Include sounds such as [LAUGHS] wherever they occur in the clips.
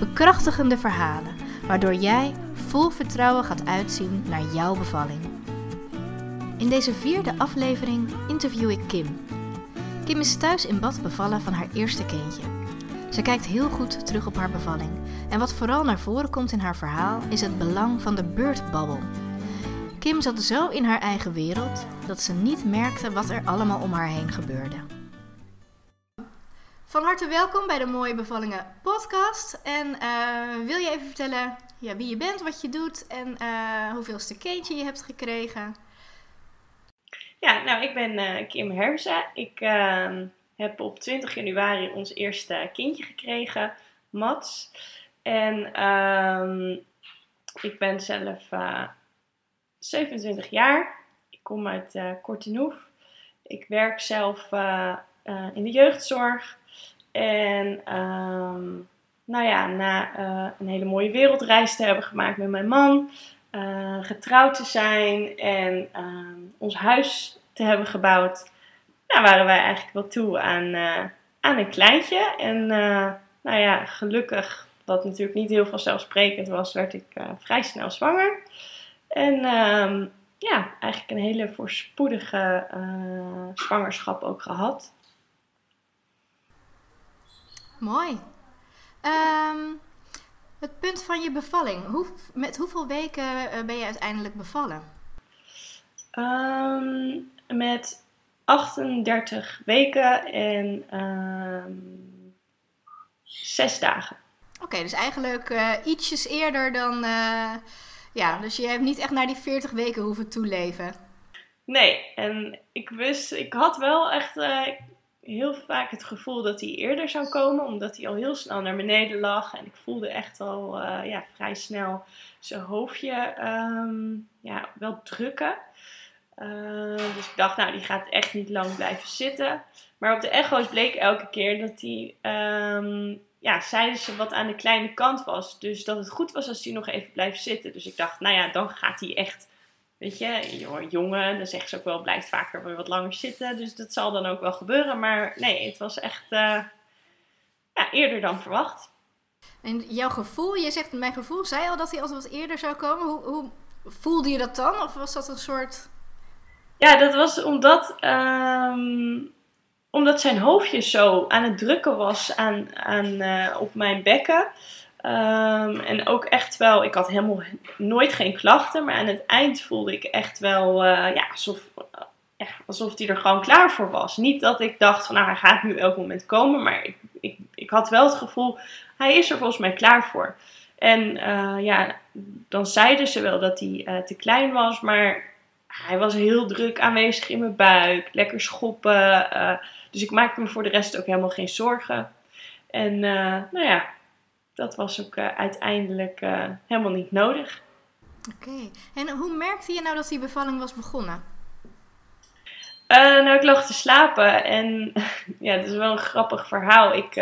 Bekrachtigende verhalen, waardoor jij vol vertrouwen gaat uitzien naar jouw bevalling. In deze vierde aflevering interview ik Kim. Kim is thuis in bad bevallen van haar eerste kindje. Ze kijkt heel goed terug op haar bevalling. En wat vooral naar voren komt in haar verhaal is het belang van de beurtbabbel. Kim zat zo in haar eigen wereld dat ze niet merkte wat er allemaal om haar heen gebeurde. Van harte welkom bij de Mooie Bevallingen podcast. En eh, wil je even vertellen ja, wie je bent, wat je doet en uh, hoeveelste kindje je hebt gekregen? Ja, nou, ik ben uh, Kim Hermsa. Ik ehm, heb op 20 januari ons eerste kindje gekregen, Mats. En ehm, ik ben zelf 27 jaar. Ik kom uit uh. Ik werk zelf in de jeugdzorg. En ehm, nou ja, na een hele mooie wereldreis te hebben gemaakt met mijn man, getrouwd te zijn en ehm, ons huis te hebben gebouwd, nou, waren wij eigenlijk wel toe aan, aan een kleintje. En nou ja, gelukkig, wat natuurlijk niet heel vanzelfsprekend was, werd ik vrij snel zwanger. En um, ja, eigenlijk een hele voorspoedige zwangerschap ook gehad. Mooi. Um, het punt van je bevalling. Hoe, met hoeveel weken eh, ben je uiteindelijk bevallen? Um, met 38 weken en um, 6 dagen. Oké, okay, dus eigenlijk uh, ietsjes eerder dan, uh, ja, dus je hebt niet echt naar die 40 weken hoeven toeleven. Nee, en ik wist, ik had wel echt uh, heel vaak het gevoel dat hij eerder zou komen, omdat hij al heel snel naar beneden lag. En ik voelde echt al uh, ja, vrij snel zijn hoofdje um, ja, wel drukken. Uh, dus ik dacht, nou, die gaat echt niet lang blijven zitten. Maar op de echo's bleek elke keer dat hij um, ja, zeiden ze wat aan de kleine kant was. Dus dat het goed was als hij nog even blijft zitten. Dus ik dacht, nou ja, dan gaat hij echt, weet je, jongen, dan zeggen ze ook wel, blijft vaker weer wat langer zitten. Dus dat zal dan ook wel gebeuren. Maar nee, het was echt uh, ja, eerder dan verwacht. En jouw gevoel, je zegt, mijn gevoel zei al dat hij altijd wat eerder zou komen. Hoe, hoe voelde je dat dan? Of was dat een soort... Ja, dat was omdat... Um, omdat zijn hoofdje zo aan het drukken was aan, aan, uh, op mijn bekken. Um, en ook echt wel, ik had helemaal nooit geen klachten, maar aan het eind voelde ik echt wel uh, ja, alsof, uh, alsof hij er gewoon klaar voor was. Niet dat ik dacht van nou hij gaat nu elk moment komen, maar ik, ik, ik had wel het gevoel, hij is er volgens mij klaar voor. En ja, dan zeiden ze wel dat hij te klein was, maar hij was heel druk aanwezig in mijn buik, lekker schoppen. Dus ik maakte me voor de rest ook helemaal geen zorgen. En nou ja, dat was ook uh, uiteindelijk uh, helemaal niet nodig. Oké, okay. en hoe merkte je nou dat die bevalling was begonnen? nou, ik lag te slapen en [LAUGHS] ja, het is wel een grappig verhaal. Ik,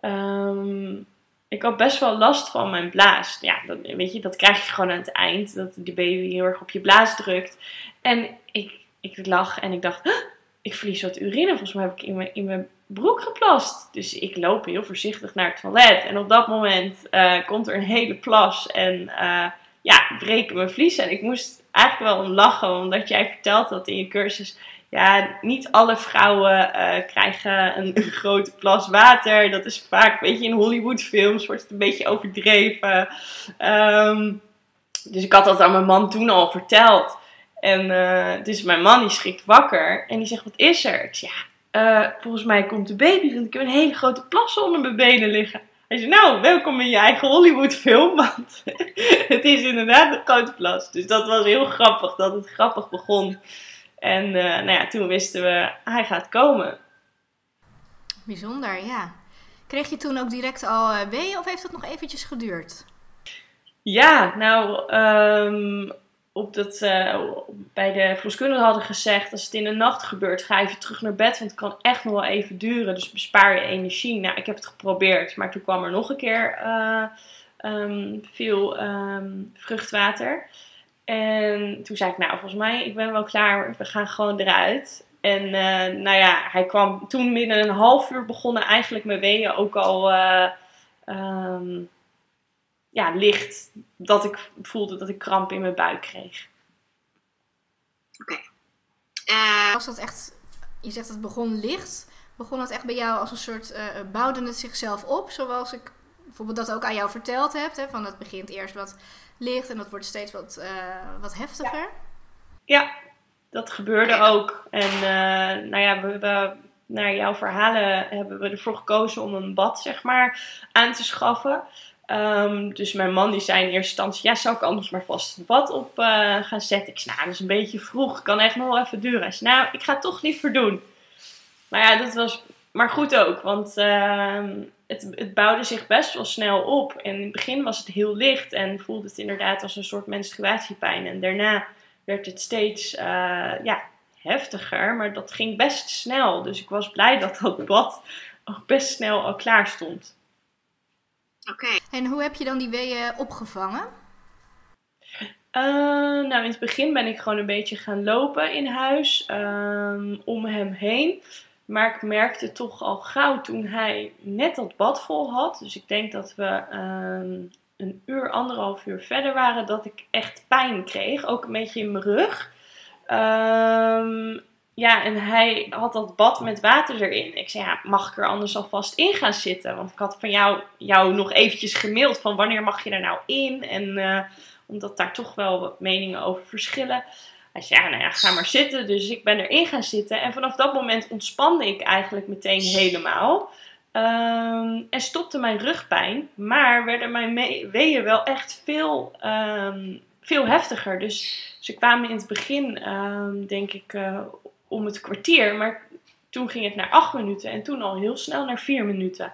um, ik had best wel last van mijn blaas. Ja, dat, weet je, dat krijg je gewoon aan het eind. Dat de baby heel erg op je blaas drukt. En ik, ik lag en ik dacht, ik verlies wat urine. Volgens mij heb ik in mijn, in mijn broek geplast. Dus ik loop heel voorzichtig naar het toilet. En op dat moment uh, komt er een hele plas en uh, ja, breken mijn vliezen. En ik moest eigenlijk wel om lachen, omdat jij vertelt dat in je cursus. Ja, niet alle vrouwen uh, krijgen een, een, grote plas water. Dat is vaak, weet je, in Hollywoodfilms wordt het een beetje overdreven. Um, dus ik had dat aan mijn man toen al verteld. En uh, dus mijn man die schrikt wakker en die zegt, wat is er? Ik zeg, ja, uh, volgens mij komt de baby, want ik heb een hele grote plas onder mijn benen liggen. Hij zei, nou, welkom in je eigen Hollywood film, want [LAUGHS] het is inderdaad een grote plas. Dus dat was heel grappig, dat het grappig begon. En uh, nou ja, toen wisten we, hij gaat komen. Bijzonder, ja. Kreeg je toen ook direct al weeën of heeft dat nog eventjes geduurd? Ja, nou, um, op dat, uh, bij de verloskundige hadden gezegd: als het in de nacht gebeurt, ga even terug naar bed, want het kan echt nog wel even duren. Dus bespaar je energie. Nou, ik heb het geprobeerd, maar toen kwam er nog een keer uh, um, veel um, vruchtwater. En toen zei ik: Nou, volgens mij, ik ben wel klaar, we gaan gewoon eruit. En uh, nou ja, hij kwam toen binnen een half uur begonnen eigenlijk mijn weeën ook al um, ja, licht. Dat ik voelde dat ik kramp in mijn buik kreeg. Oké. Okay. Uh, was dat echt, je zegt het begon licht. Begon het echt bij jou als een soort, uh, bouwde het zichzelf op? Zoals ik bijvoorbeeld dat ook aan jou verteld heb. Hè, van het begint eerst wat licht en dat wordt steeds wat, uh, wat heftiger. Ja. ja. dat gebeurde ook. En nou ja, we, we, naar jouw verhalen hebben we ervoor gekozen om een bad, zeg maar, aan te schaffen. Um, dus mijn man die zei in eerste instantie, ja, zou ik anders maar vast het bad op uh, gaan zetten? Ik zei, nou, dat is een beetje vroeg, kan echt nog wel even duren. Hij zei, nou, ik ga het toch liever doen. Maar ja, dat was maar goed ook, want uh, het, het bouwde zich best wel snel op. En in het begin was het heel licht en voelde het inderdaad als een soort menstruatiepijn. En daarna werd het steeds uh, ja, heftiger, maar dat ging best snel. Dus ik was blij dat dat bad ook best snel al klaar stond. Oké. En hoe heb je dan die weeën opgevangen? Uh, nou, in het begin ben ik gewoon een beetje gaan lopen in huis um, om hem heen. Maar ik merkte toch al gauw toen hij net dat bad vol had. Dus ik denk dat we um, een uur, anderhalf uur verder waren. Dat ik echt pijn kreeg. Ook een beetje in mijn rug. Um, ja, en hij had dat bad met water erin. Ik zei, ja, mag ik er anders alvast in gaan zitten? Want ik had van jou, jou nog eventjes gemaild van wanneer mag je er nou in? En uh, omdat daar toch wel wat meningen over verschillen. Hij zei, ja, nou ja, ga maar zitten. Dus ik ben erin gaan zitten. En vanaf dat moment ontspande ik eigenlijk meteen helemaal. Um, en stopte mijn rugpijn. Maar werden mijn weeën wel echt veel, um, veel heftiger. Dus ze kwamen in het begin, um, denk ik, uh, om het kwartier. Maar toen ging het naar acht minuten en toen al heel snel naar vier minuten.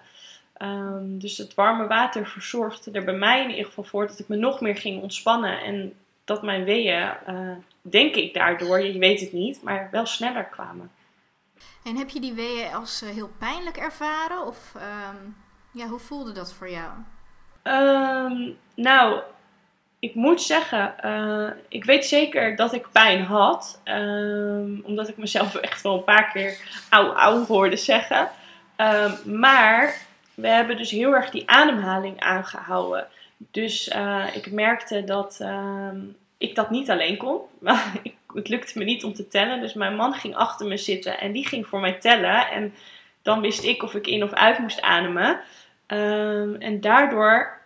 Um, dus het warme water verzorgde er bij mij in ieder geval voor dat ik me nog meer ging ontspannen. En dat mijn weeën, uh, denk ik daardoor, je weet het niet, maar wel sneller kwamen. En heb je die weeën als uh, heel pijnlijk ervaren? Of um, ja, hoe voelde dat voor jou? Um, nou, ik moet zeggen, uh, ik weet zeker dat ik pijn had. Um, omdat ik mezelf echt wel een paar keer auw auw hoorde zeggen. Um, maar we hebben dus heel erg die ademhaling aangehouden. Dus uh, ik merkte dat um, ik dat niet alleen kon. [LAUGHS] het lukte me niet om te tellen. Dus mijn man ging achter me zitten en die ging voor mij tellen. En dan wist ik of ik in of uit moest ademen. en daardoor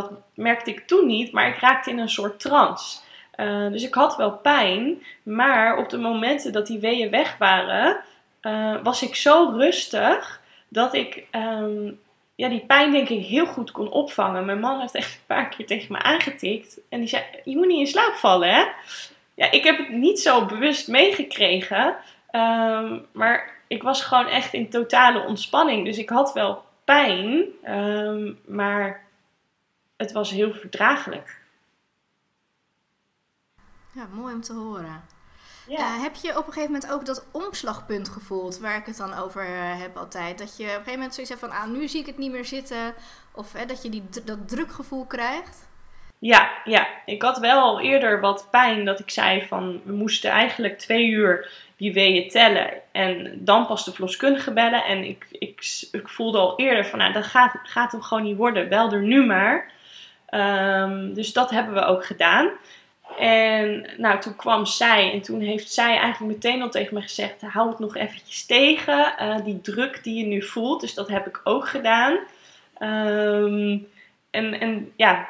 dat merkte ik toen niet, maar ik raakte in een soort trance. Uh, dus ik had wel pijn, maar op de momenten dat die weeën weg waren, uh, was ik zo rustig dat ik um, ja, die pijn denk ik heel goed kon opvangen. Mijn man heeft echt een paar keer tegen me aangetikt en die zei, je moet niet in slaap vallen hè. Ja, ik heb het niet zo bewust meegekregen, um, maar ik was gewoon echt in totale ontspanning. Dus ik had wel pijn, um, maar het was heel verdraaglijk. Ja, mooi om te horen. Ja. Uh, heb je op een gegeven moment ook dat omslagpunt gevoeld, waar ik het dan over uh, heb altijd? Dat je op een gegeven moment zoiets hebt van, ah, nu zie ik het niet meer zitten. Of hè, dat je die, dat drukgevoel krijgt? Ja, ja, ik had wel al eerder wat pijn dat ik zei van, we moesten eigenlijk twee uur die weeën tellen. En dan pas de verloskundige bellen. En ik, ik, ik voelde al eerder van, nou, dat gaat, gaat hem gewoon niet worden. Bel er nu maar. Um, dus dat hebben we ook gedaan. En nou, toen kwam zij en toen heeft zij eigenlijk meteen al tegen me gezegd: hou het nog eventjes tegen, uh, die druk die je nu voelt. Dus dat heb ik ook gedaan. Um, en, en ja,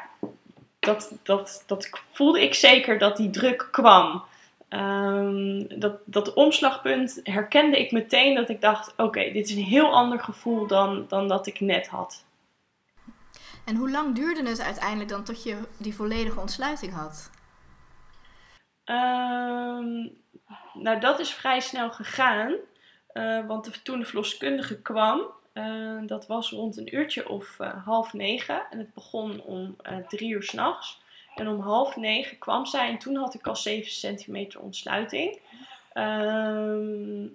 dat, dat, dat voelde ik zeker dat die druk kwam. Um, dat, dat omslagpunt herkende ik meteen dat ik dacht: oké, dit is een heel ander gevoel dan, dan dat ik net had. En hoe lang duurde het uiteindelijk dan tot je die volledige ontsluiting had? Um, nou, dat is vrij snel gegaan. Uh, want toen de verloskundige kwam, Eh, dat was rond een uurtje of eh, half negen. En het begon om eh, drie uur s'nachts. En om half negen kwam zij en toen had ik al 7 centimeter ontsluiting. Ehm,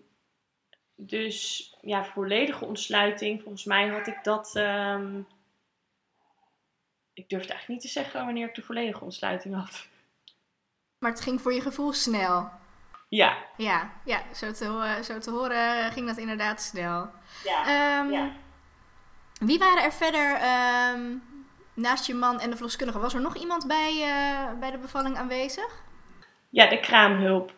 dus ja, volledige ontsluiting. Volgens mij had ik dat. ehm, ik durf het eigenlijk niet te zeggen wanneer ik de volledige ontsluiting had. Maar het ging voor je gevoel snel. Ja, Ja, ja zo, te, ho- zo te horen ging dat inderdaad snel. ja, Ehm, ja. Wie waren er verder ehm, naast je man en de verloskundige? Was er nog iemand bij, eh, bij de bevalling aanwezig? ja, de kraamhulp.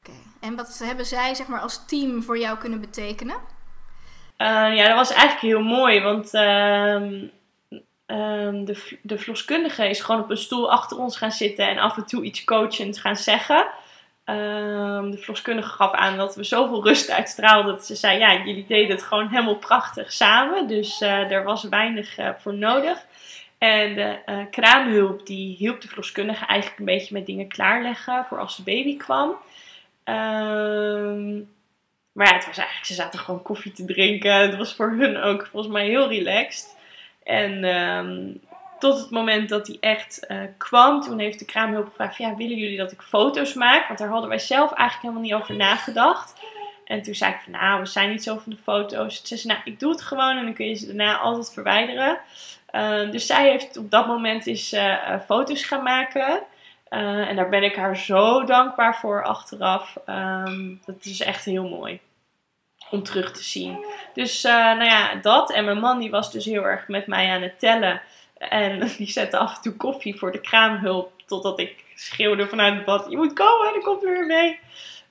Oké. En wat hebben zij zeg maar, als team voor jou kunnen betekenen? Eh, ja, dat was eigenlijk heel mooi, want ehm, ehm, de, de is gewoon op een stoel achter ons gaan zitten en af en toe iets coachend gaan zeggen. Ehm, de verloskundige gaf aan dat we zoveel rust uitstraalden dat ze zei, ja, jullie deden het gewoon helemaal prachtig samen, dus eh, er was weinig eh, voor nodig. En de eh, kraamhulp die hielp de verloskundige eigenlijk een beetje met dingen klaarleggen voor als de baby kwam. Ehm, maar ja, het was eigenlijk, ze zaten gewoon koffie te drinken. Het was voor hun ook volgens mij heel relaxed. En ehm, tot het moment dat hij echt eh, kwam, toen heeft de kraamhulp gevraagd: ja, willen jullie dat ik foto's maak? Want daar hadden wij zelf eigenlijk helemaal niet over nagedacht. En toen zei ik van, nou, we zijn niet zo van de foto's. Toen zei ze, nou, ik doe het gewoon en dan kun je ze daarna altijd verwijderen. Eh, dus zij heeft op dat moment eens eh, eh, foto's gaan maken. En daar ben ik haar zo dankbaar voor achteraf. Ehm, dat is echt heel mooi om terug te zien. Dus eh, nou ja, dat. En mijn man die was dus heel erg met mij aan het tellen. En [LAUGHS] die zette af en toe koffie voor de kraamhulp. Totdat ik schreeuwde vanuit het bad. Je moet komen, er komt weer mee.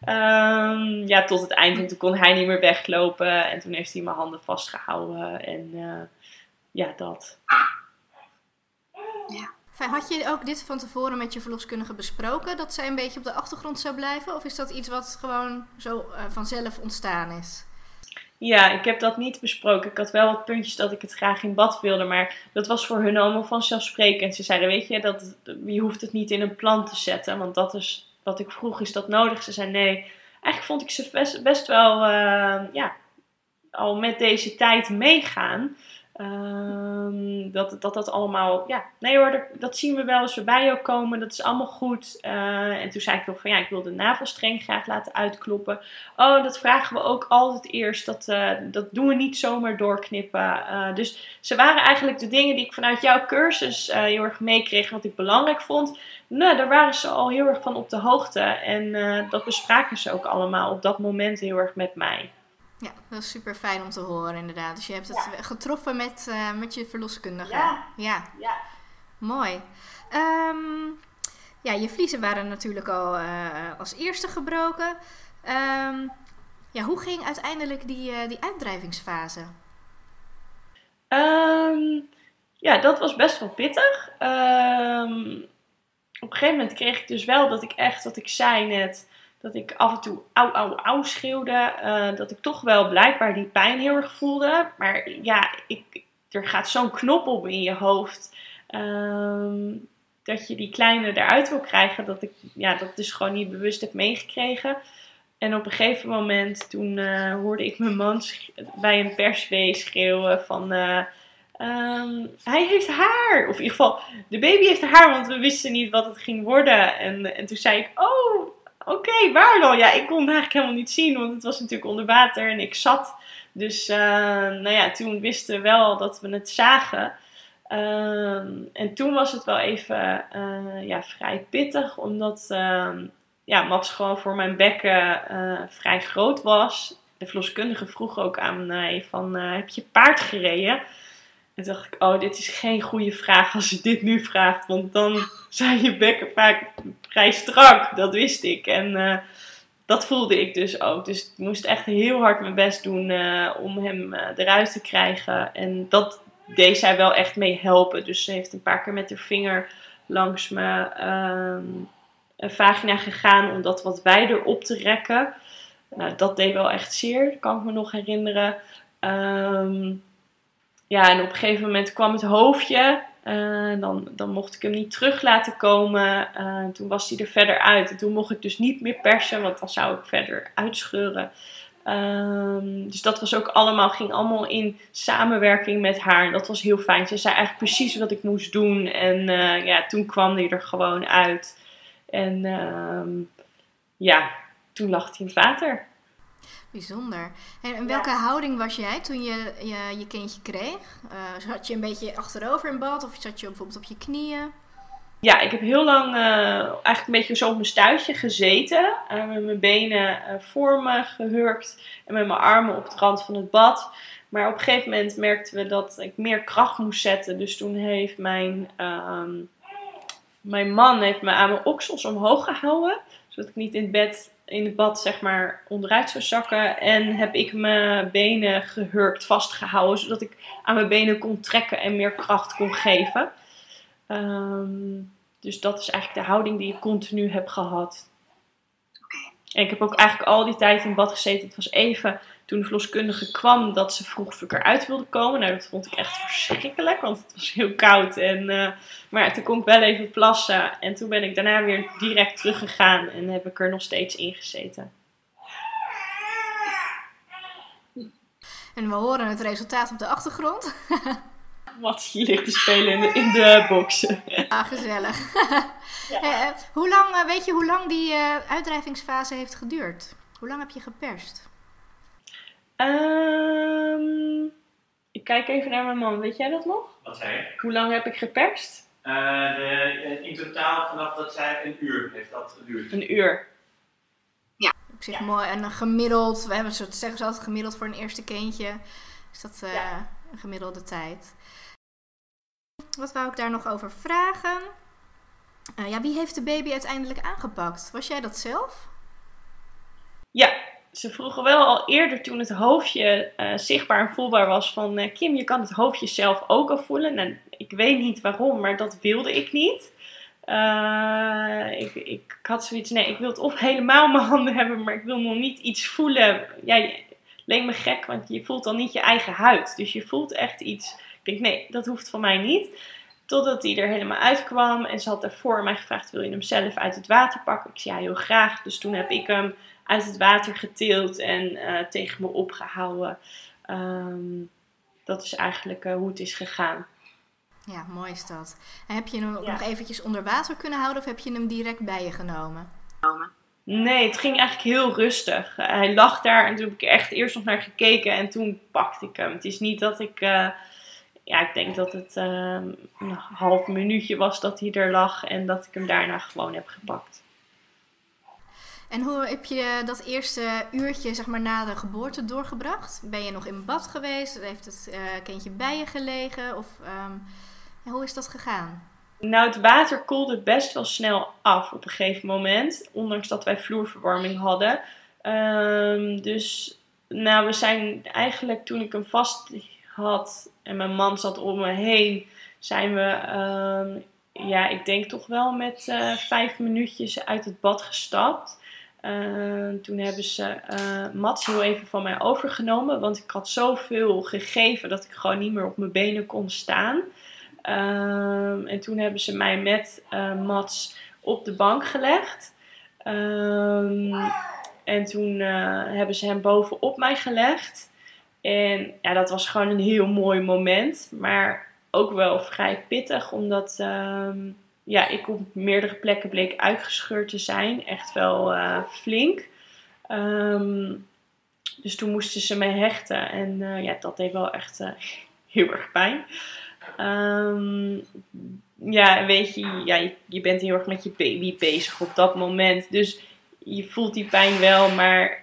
Ehm, ja, tot het eind. En toen kon hij niet meer weglopen. En toen heeft hij mijn handen vastgehouden. En eh, ja, dat. Fijn, Had je ook dit van tevoren met je verloskundige besproken? Dat zij een beetje op de achtergrond zou blijven? Of is dat iets wat gewoon zo eh, vanzelf ontstaan is? Ja, ik heb dat niet besproken. Ik had wel wat puntjes dat ik het graag in bad wilde, maar dat was voor hun allemaal vanzelfsprekend. Ze zeiden, weet je, dat, je hoeft het niet in een plan te zetten, want dat is wat ik vroeg, is dat nodig? Ze zei, nee, eigenlijk vond ik ze best, best wel, eh, ja, al met deze tijd meegaan. Ehm, dat, dat dat allemaal, ja, nee hoor, dat, zien we wel als we bij jou komen, dat is allemaal goed. Eh, en toen zei ik nog van, ja, ik wil de navelstreng graag laten uitkloppen. Oh, dat vragen we ook altijd eerst. Dat, eh, dat doen we niet zomaar doorknippen. Eh, dus ze waren eigenlijk de dingen die ik vanuit jouw cursus heel erg meekreeg, wat ik belangrijk vond. Nou, daar waren ze al heel erg van op de hoogte. En dat bespraken ze ook allemaal op dat moment heel erg met mij. Ja, dat is super fijn om te horen inderdaad. Dus je hebt het getroffen met, eh, met je verloskundige. Ja. ja. Ja. Mooi. Ehm, ja, je vliezen waren natuurlijk al eh, als eerste gebroken. Ehm, ja, hoe ging uiteindelijk die, eh, die uitdrijvingsfase? Ehm, ja, dat was best wel pittig. Ehm, op een gegeven moment kreeg ik dus wel dat ik echt, wat ik zei net, dat ik af en toe auw, auw, auw schreeuwde. eh, dat ik toch wel blijkbaar die pijn heel erg voelde. Maar ja, ik, er gaat zo'n knop op in je hoofd. ehm, dat je die kleine eruit wil krijgen. Dat ik ja, dat dus gewoon niet bewust heb meegekregen. En op een gegeven moment, toen eh, hoorde ik mijn man bij een perswee schreeuwen van... eh, ehm, hij heeft haar! Of in ieder geval, de baby heeft haar, want we wisten niet wat het ging worden. En, en toen zei ik, oh, oké, waar dan? Ja, ik kon het eigenlijk helemaal niet zien, want het was natuurlijk onder water en ik zat. Dus, eh, nou ja, toen wisten we wel dat we het zagen. Ehm, en toen was het wel even eh, ja, vrij pittig, omdat ehm, ja, Mats gewoon voor mijn bekken eh, vrij groot was. De verloskundige vroeg ook aan mij van, heb je paard gereden? En toen dacht ik, oh, dit is geen goede vraag als je dit nu vraagt. Want dan [LAUGHS] zijn je bekken vaak vrij strak. Dat wist ik. En eh, dat voelde ik dus ook. Dus ik moest echt heel hard mijn best doen eh, om hem eh, eruit te krijgen. En dat deed zij wel echt mee helpen. Dus ze heeft een paar keer met haar vinger langs mijn ehm, vagina gegaan om dat wat wijder op te rekken. Nou, dat deed wel echt zeer, kan ik me nog herinneren. Ehm, ja, en op een gegeven moment kwam het hoofdje. eh, dan, dan mocht ik hem niet terug laten komen. Eh, toen was hij er verder uit. En toen mocht ik dus niet meer persen, want dan zou ik verder uitscheuren. Ehm, dus dat was ook allemaal, ging allemaal in samenwerking met haar. En dat was heel fijn. Ze zei eigenlijk precies wat ik moest doen. En eh, ja, toen kwam hij er gewoon uit. En ehm, ja, toen lag hij in het water. Bijzonder. En welke houding was jij toen je je, je kindje kreeg? Uh, zat je een beetje achterover in bad of zat je bijvoorbeeld op je knieën? Ja, ik heb heel lang uh, eigenlijk een beetje zo op mijn stuitje gezeten. Uh, met mijn benen voor me gehurkt en met mijn armen op de rand van het bad. Maar op een gegeven moment merkten we dat ik meer kracht moest zetten. Dus toen heeft mijn, ehm, mijn man heeft me aan mijn oksels omhoog gehouden. Zodat ik niet in bed in het bad zeg maar onderuit zou zakken. En heb ik mijn benen gehurkt vastgehouden. Zodat ik aan mijn benen kon trekken en meer kracht kon geven. Ehm, dus dat is eigenlijk de houding die ik continu heb gehad. En ik heb ook eigenlijk al die tijd in bad gezeten. Het was even toen de verloskundige kwam dat ze vroeg of ik eruit wilde komen. Nou, dat vond ik echt verschrikkelijk, want het was heel koud. En, uh, maar ja, toen kon ik wel even plassen. En toen ben ik daarna weer direct teruggegaan en heb ik er nog steeds in gezeten. En we horen het resultaat op de achtergrond. [LAUGHS] Wat je ligt te spelen in de, in de boxen. Ah, gezellig. [LAUGHS] Ja. Eh, hoe lang, eh, weet je hoe lang die uitdrijvingsfase heeft geduurd? Hoe lang heb je geperst? Um, ik kijk even naar mijn man. Weet jij dat nog? Wat zei je? Hoe lang heb ik geperst? Uh, de, in totaal vanaf dat zij een uur heeft dat geduurd. Een uur. Ja. Ik zeg ja. mooi. En gemiddeld, we hebben zo zeggen ze altijd gemiddeld voor een eerste kindje. Is dat uh, ja. een gemiddelde tijd. Wat wou ik daar nog over vragen? Uh, ja, wie heeft de baby uiteindelijk aangepakt? Was jij dat zelf? Ja, ze vroegen wel al eerder toen het hoofdje uh, zichtbaar en voelbaar was van uh, Kim, je kan het hoofdje zelf ook al voelen. En ik weet niet waarom, maar dat wilde ik niet. Uh, ik, ik, had zoiets, nee, ik wil het of helemaal mijn handen hebben, maar ik wil nog niet iets voelen. Ja, leek me gek, want je voelt dan niet je eigen huid. Dus je voelt echt iets. Ik denk, nee, dat hoeft van mij niet. Totdat hij er helemaal uitkwam en ze had daarvoor mij gevraagd, wil je hem zelf uit het water pakken? Ik zei, ja, heel graag. Dus toen heb ik hem uit het water getild en uh, tegen me opgehouden. Um, dat is eigenlijk uh, hoe het is gegaan. Ja, mooi is dat. En heb je hem ja. nog eventjes onder water kunnen houden of heb je hem direct bij je genomen? Nee, het ging eigenlijk heel rustig. Uh, hij lag daar en toen heb ik echt eerst nog naar gekeken en toen pakte ik hem. Het is niet dat ik, uh, ja, ik denk dat het een half minuutje was dat hij er lag en dat ik hem daarna gewoon heb gepakt. En hoe heb je dat eerste uurtje zeg maar, na de geboorte doorgebracht? Ben je nog in bad geweest? Heeft het uh, kindje bij je gelegen? Of um, hoe is dat gegaan? Nou, het water koelde best wel snel af op een gegeven moment. Ondanks dat wij vloerverwarming hadden. Um, dus nou, we zijn eigenlijk toen ik hem vast had en mijn man zat om me heen, zijn we, um, ja, ik denk toch wel met uh, vijf minuutjes uit het bad gestapt. Uh, toen hebben ze uh, Mats heel even van mij overgenomen. Want ik had zoveel gegeven dat ik gewoon niet meer op mijn benen kon staan. Uh, en toen hebben ze mij met uh, Mats op de bank gelegd. Ehm, en toen hebben ze hem bovenop mij gelegd. En ja, dat was gewoon een heel mooi moment. Maar ook wel vrij pittig, omdat ehm, ja, ik op meerdere plekken bleek uitgescheurd te zijn. Echt wel uh, flink. Um, dus toen moesten ze me hechten. En uh, ja, dat deed wel echt uh, [LAUGHS] heel erg pijn. Um, ja, weet je, ja, je, bent heel erg met je baby bezig op dat moment. Dus je voelt die pijn wel. Maar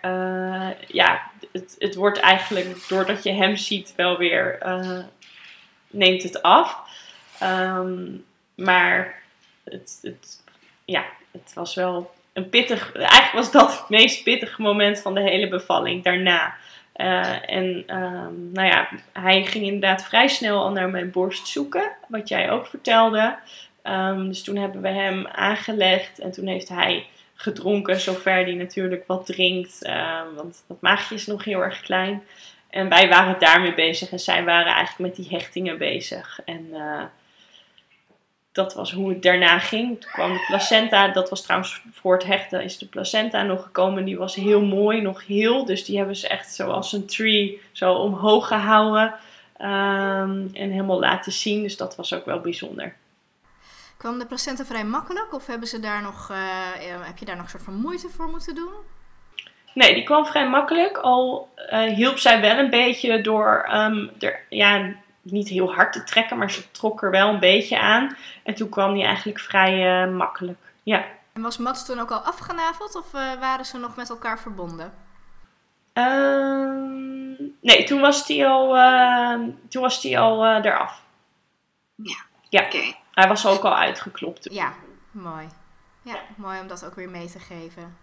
ja, het, het wordt eigenlijk doordat je hem ziet wel weer... neemt het af. Um, maar het, het, ja, het was wel een pittig. Eigenlijk was dat het meest pittige moment van de hele bevalling daarna. Uh, en um, nou ja, hij ging inderdaad vrij snel al naar mijn borst zoeken, wat jij ook vertelde. Um, dus toen hebben we hem aangelegd en toen heeft hij gedronken, zover hij natuurlijk wat drinkt, uh, want dat maagje is nog heel erg klein. En wij waren daarmee bezig en zij waren eigenlijk met die hechtingen bezig. En uh, dat was hoe het daarna ging. Toen kwam de placenta. Dat was trouwens voor het hechten is de placenta nog gekomen. Die was heel mooi, nog heel. Dus die hebben ze echt zoals een tree zo omhoog gehouden. ehm, en helemaal laten zien. Dus dat was ook wel bijzonder. Kwam de placenta vrij makkelijk of hebben ze daar nog, eh, heb je daar nog een soort van moeite voor moeten doen? Nee, die kwam vrij makkelijk. Al eh, hielp zij wel een beetje door ehm, er, ja, niet heel hard te trekken, maar ze trok er wel een beetje aan. En toen kwam die eigenlijk vrij eh, makkelijk. Ja. En was Mats toen ook al afgenaveld of eh, waren ze nog met elkaar verbonden? Ehm, nee, toen was die al, ehm, toen was die al eh, eraf. Ja. Ja, Oké. hij was ook al uitgeklopt. toen. Ja, mooi. Ja, mooi om dat ook weer mee te geven.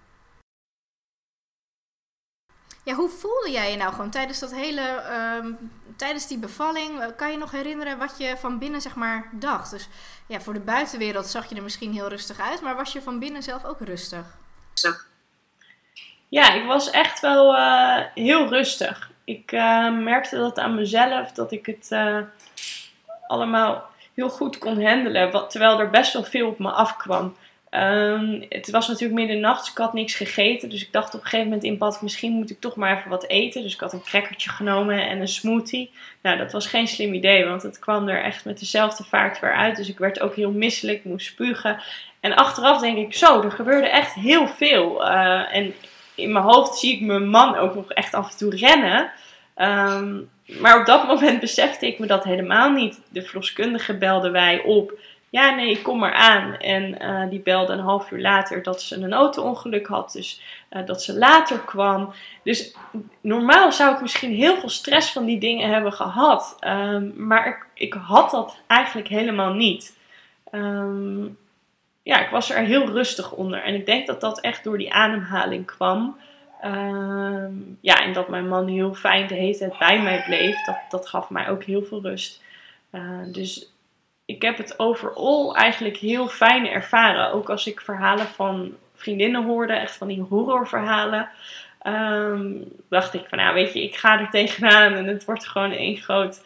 Ja, hoe voelde jij je nou gewoon tijdens dat hele, ehm, tijdens die bevalling? eh, Kan je nog herinneren wat je van binnen zeg maar dacht? Dus ja, voor de buitenwereld zag je er misschien heel rustig uit, maar was je van binnen zelf ook rustig? Ja, ik was echt wel eh, heel rustig. Ik eh, merkte dat aan mezelf, dat ik het allemaal heel goed kon handelen. Wat, terwijl er best wel veel op me afkwam. Ehm, het was natuurlijk middernacht, dus ik had niks gegeten. Dus ik dacht op een gegeven moment in bad, misschien moet ik toch maar even wat eten. Dus ik had een crackertje genomen en een smoothie. Nou, dat was geen slim idee, want het kwam er echt met dezelfde vaart weer uit. Dus ik werd ook heel misselijk, moest spugen. En achteraf denk ik, zo, er gebeurde echt heel veel. Eh, en in mijn hoofd zie ik mijn man ook nog echt af en toe rennen. Ehm, maar op dat moment besefte ik me dat helemaal niet. De verloskundige belde wij op. Ja, nee, ik kom maar aan. En eh, die belde een half uur later dat ze een auto-ongeluk had. Dus eh, dat ze later kwam. Dus normaal zou ik misschien heel veel stress van die dingen hebben gehad. Ehm, maar ik, ik had dat eigenlijk helemaal niet. Ehm, ja, ik was er heel rustig onder. En ik denk dat dat echt door die ademhaling kwam. Ehm, ja, en dat mijn man heel fijn de hele tijd bij mij bleef. Dat, dat gaf mij ook heel veel rust. Eh, dus ik heb het overal eigenlijk heel fijn ervaren. Ook als ik verhalen van vriendinnen hoorde, echt van die horrorverhalen. ehm, dacht ik van, nou weet je, ik ga er tegenaan. En het wordt gewoon één groot,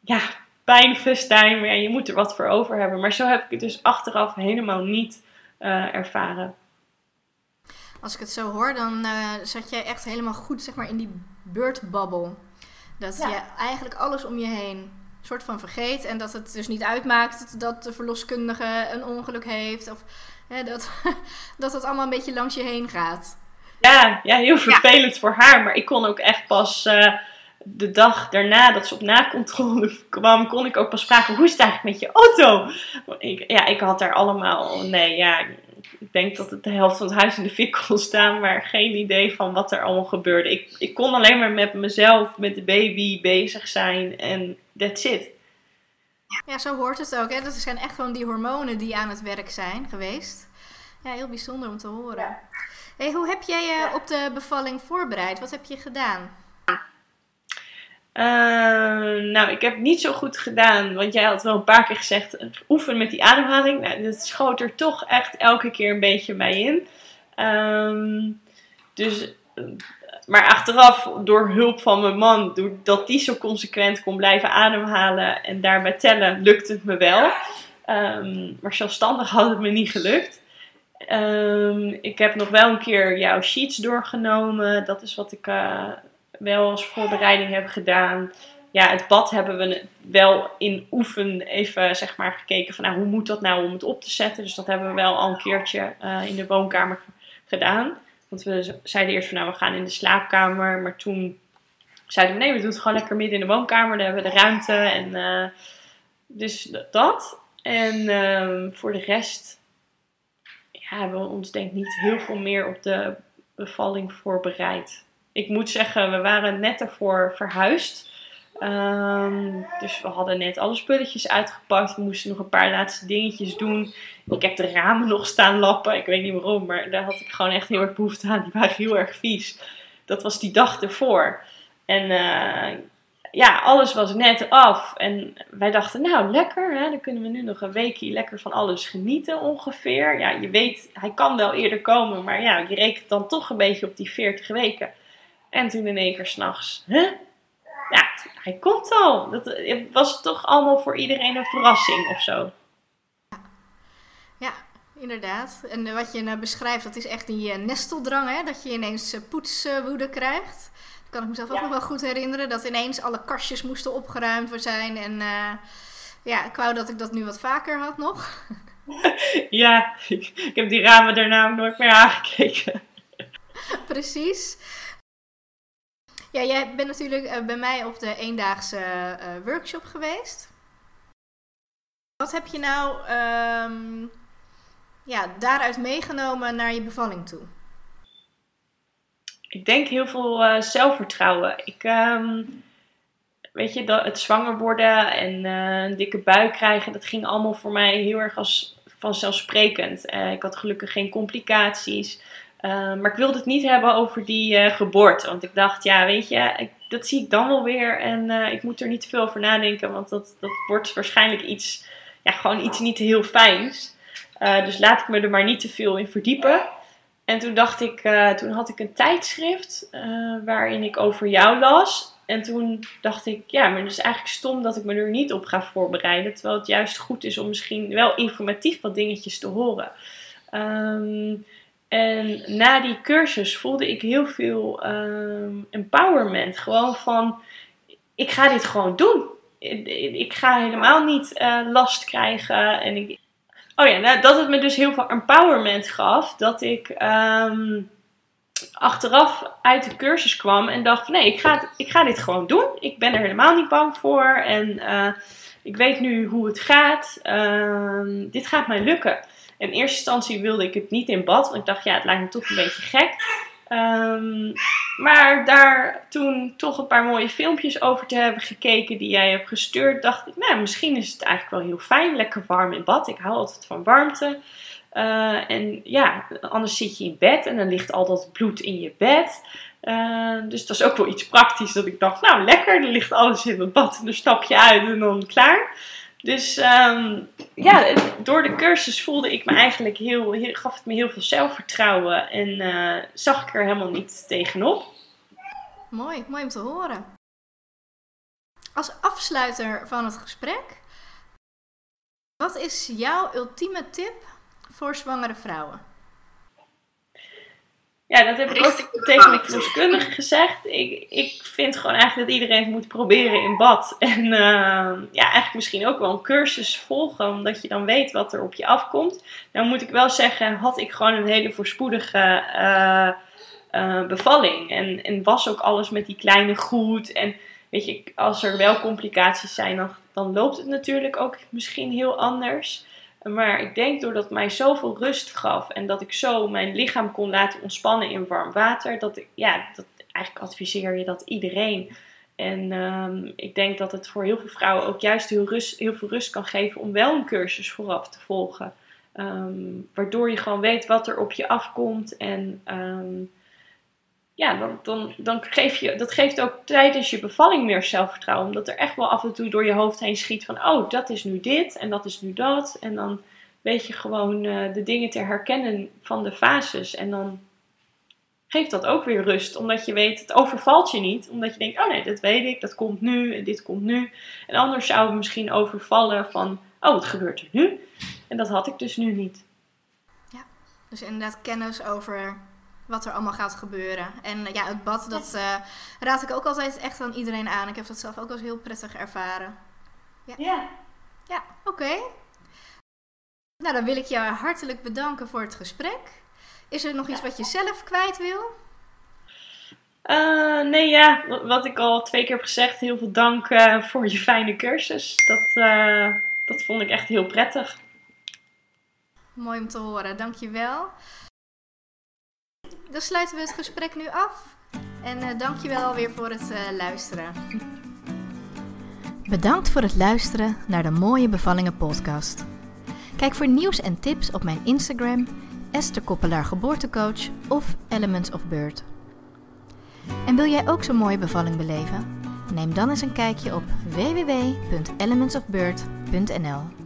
ja, pijnfestijn. Maar ja, je moet er wat voor over hebben. Maar zo heb ik het dus achteraf helemaal niet eh, ervaren. Als ik het zo hoor, dan eh, zat jij echt helemaal goed zeg maar, in die beurtbabbel. Dat Ja. je eigenlijk alles om je heen soort van vergeet. En dat het dus niet uitmaakt dat de verloskundige een ongeluk heeft. Of hè, dat, [LAUGHS] dat het allemaal een beetje langs je heen gaat. Ja, ja heel vervelend voor haar. Maar ik kon ook echt pas eh, de dag daarna dat ze op nakontrole kwam, kon ik ook pas vragen: hoe is het eigenlijk met je auto? Ik, ja, ik had daar allemaal. Nee, ja. Ik denk dat het de helft van het huis in de fik kon staan, maar geen idee van wat er allemaal gebeurde. Ik, ik kon alleen maar met mezelf, met de baby bezig zijn en that's it. Ja, zo hoort het ook. Hè? Dat zijn echt gewoon die hormonen die aan het werk zijn geweest. Ja, heel bijzonder om te horen. Hey, hoe heb jij je op de bevalling voorbereid? Wat heb je gedaan? Eh, nou, ik heb niet zo goed gedaan, want jij had wel een paar keer gezegd: oefen met die ademhaling. Nou, dat schoot er toch echt elke keer een beetje bij in. Ehm, dus, eh, maar achteraf, door hulp van mijn man, doordat die zo consequent kon blijven ademhalen en daarbij tellen, lukte het me wel. Ehm, maar zelfstandig had het me niet gelukt. Ehm, ik heb nog wel een keer jouw sheets doorgenomen. Dat is wat ik eh, wel als voorbereiding heb gedaan. Ja, het bad hebben we wel in oefen even zeg maar gekeken van nou, hoe moet dat nou om het op te zetten. Dus dat hebben we wel al een keertje eh, in de woonkamer gedaan. Want we zeiden eerst van nou, we gaan in de slaapkamer. Maar toen zeiden we nee, we doen het gewoon lekker midden in de woonkamer. Dan hebben we de ruimte en eh, dus dat. En ehm, voor de rest ja, hebben we ons denk ik niet heel veel meer op de bevalling voorbereid. Ik moet zeggen, we waren net ervoor verhuisd. Ehm, dus we hadden net alle spulletjes uitgepakt. We moesten nog een paar laatste dingetjes doen. Ik heb de ramen nog staan lappen. Ik weet niet waarom, maar daar had ik gewoon echt heel erg behoefte aan. Die waren heel erg vies. Dat was die dag ervoor. En eh, ja, alles was net af. En wij dachten, nou lekker, hè, dan kunnen we nu nog een weekje lekker van alles genieten ongeveer. Ja, je weet, hij kan wel eerder komen, maar ja, je rekent dan toch een beetje op die 40 weken. En toen in één keer s'nachts, hè? Ja, hij komt al. Dat was toch allemaal voor iedereen een verrassing of zo. inderdaad. En eh, wat je nou beschrijft, dat is echt die uh, nesteldrang, hè? Dat je ineens uh, poetswoede krijgt. Dat kan ik mezelf ook nog wel goed herinneren. Dat ineens alle kastjes moesten opgeruimd zijn. En ja, ik wou dat ik dat nu wat vaker had nog. [LAUGHS] ja, ik, ik heb die ramen daarna ook nooit meer aangekeken. Precies. Ja, jij bent natuurlijk bij mij op de eendaagse workshop geweest. Wat heb je nou um, ja, daaruit meegenomen naar je bevalling toe? Ik denk heel veel uh, zelfvertrouwen. Ik, um, weet je, dat, het zwanger worden en een dikke buik krijgen, dat ging allemaal voor mij heel erg als vanzelfsprekend. Ik had gelukkig geen complicaties. Maar ik wilde het niet hebben over die geboorte. Want ik dacht, ja, weet je, dat zie ik dan wel weer. En ik moet er niet te veel over nadenken. Want dat, dat wordt waarschijnlijk iets, ja, gewoon iets niet heel fijns. Uh, dus laat ik me er maar niet te veel in verdiepen. En toen dacht ik, toen had ik een tijdschrift waarin ik over jou las. En toen dacht ik, ja, maar het is eigenlijk stom dat ik me er niet op ga voorbereiden. Terwijl het juist goed is om misschien wel informatief wat dingetjes te horen. Um, en na die cursus voelde ik heel veel um, empowerment. Gewoon van, ik ga dit gewoon doen. Ik ga helemaal niet last krijgen. En ik, Oh ja, nou, dat het me dus heel veel empowerment gaf. Dat ik ehm, achteraf uit de cursus kwam en dacht: nee, ik ga, ik ga dit gewoon doen. Ik ben er helemaal niet bang voor. En uh, ik weet nu hoe het gaat. Uh, dit gaat mij lukken. In eerste instantie wilde ik het niet in bad. Want ik dacht: ja, het lijkt me toch een beetje gek. Um, maar daar toen toch een paar mooie filmpjes over te hebben gekeken die jij hebt gestuurd, dacht ik, nou, misschien is het eigenlijk wel heel fijn. Lekker warm in bad. Ik hou altijd van warmte. Uh, en ja, anders zit je in bed en dan ligt al dat bloed in je bed. Uh, dus dat is ook wel iets praktisch dat ik dacht, nou lekker, dan ligt alles in het bad en dan stap je uit en dan klaar. Dus um, ja, door de cursus voelde ik me eigenlijk heel, gaf het me heel veel zelfvertrouwen en uh, zag ik er helemaal niet tegenop. Mooi, mooi om te horen. Als afsluiter van het gesprek, wat is jouw ultieme tip voor zwangere vrouwen? Ja, dat heb ik ook tegen de verloskundige gezegd. Ik, ik vind gewoon eigenlijk dat iedereen het moet proberen in bad. En uh, ja, eigenlijk misschien ook wel een cursus volgen, omdat je dan weet wat er op je afkomt. Nou moet ik wel zeggen, had ik gewoon een hele voorspoedige uh, uh, bevalling. En, en was ook alles met die kleine goed. En weet je, als er wel complicaties zijn, dan, dan loopt het natuurlijk ook misschien heel anders. Maar ik denk doordat het mij zoveel rust gaf en dat ik zo mijn lichaam kon laten ontspannen in warm water, dat ik, ja, dat, eigenlijk adviseer je dat iedereen. En um, ik denk dat het voor heel veel vrouwen ook juist heel, rust, heel veel rust kan geven om wel een cursus vooraf te volgen. Um, waardoor je gewoon weet wat er op je afkomt. En um, ja, dan, dan, dan geef je, dat geeft ook tijdens je bevalling meer zelfvertrouwen. Omdat er echt wel af en toe door je hoofd heen schiet van, oh, dat is nu dit en dat is nu dat. En dan weet je gewoon uh, de dingen te herkennen van de fases. En dan geeft dat ook weer rust. Omdat je weet, het overvalt je niet. Omdat je denkt, oh nee, dat weet ik, dat komt nu en dit komt nu. En anders zou het misschien overvallen van, oh, het gebeurt er nu. En dat had ik dus nu niet. Ja, dus inderdaad kennis over wat er allemaal gaat gebeuren. En ja, het bad, dat uh, raad ik ook altijd echt aan iedereen aan. Ik heb dat zelf ook als heel prettig ervaren. Ja, ja, ja oké. Nou, dan wil ik je hartelijk bedanken voor het gesprek. Is er nog iets wat je zelf kwijt wil? Uh, nee, ja, wat ik al twee keer heb gezegd, heel veel dank uh, voor je fijne cursus. Dat, dat vond ik echt heel prettig. Mooi om te horen, dankjewel dan sluiten we het gesprek nu af. En uh, dankjewel alweer voor het uh, luisteren. Bedankt voor het luisteren naar de Mooie Bevallingen podcast. Kijk voor nieuws en tips op mijn Instagram, Esther Koppelaar Geboortecoach of Elements of Bird. En wil jij ook zo'n mooie bevalling beleven? Neem dan eens een kijkje op www.elementsofbird.nl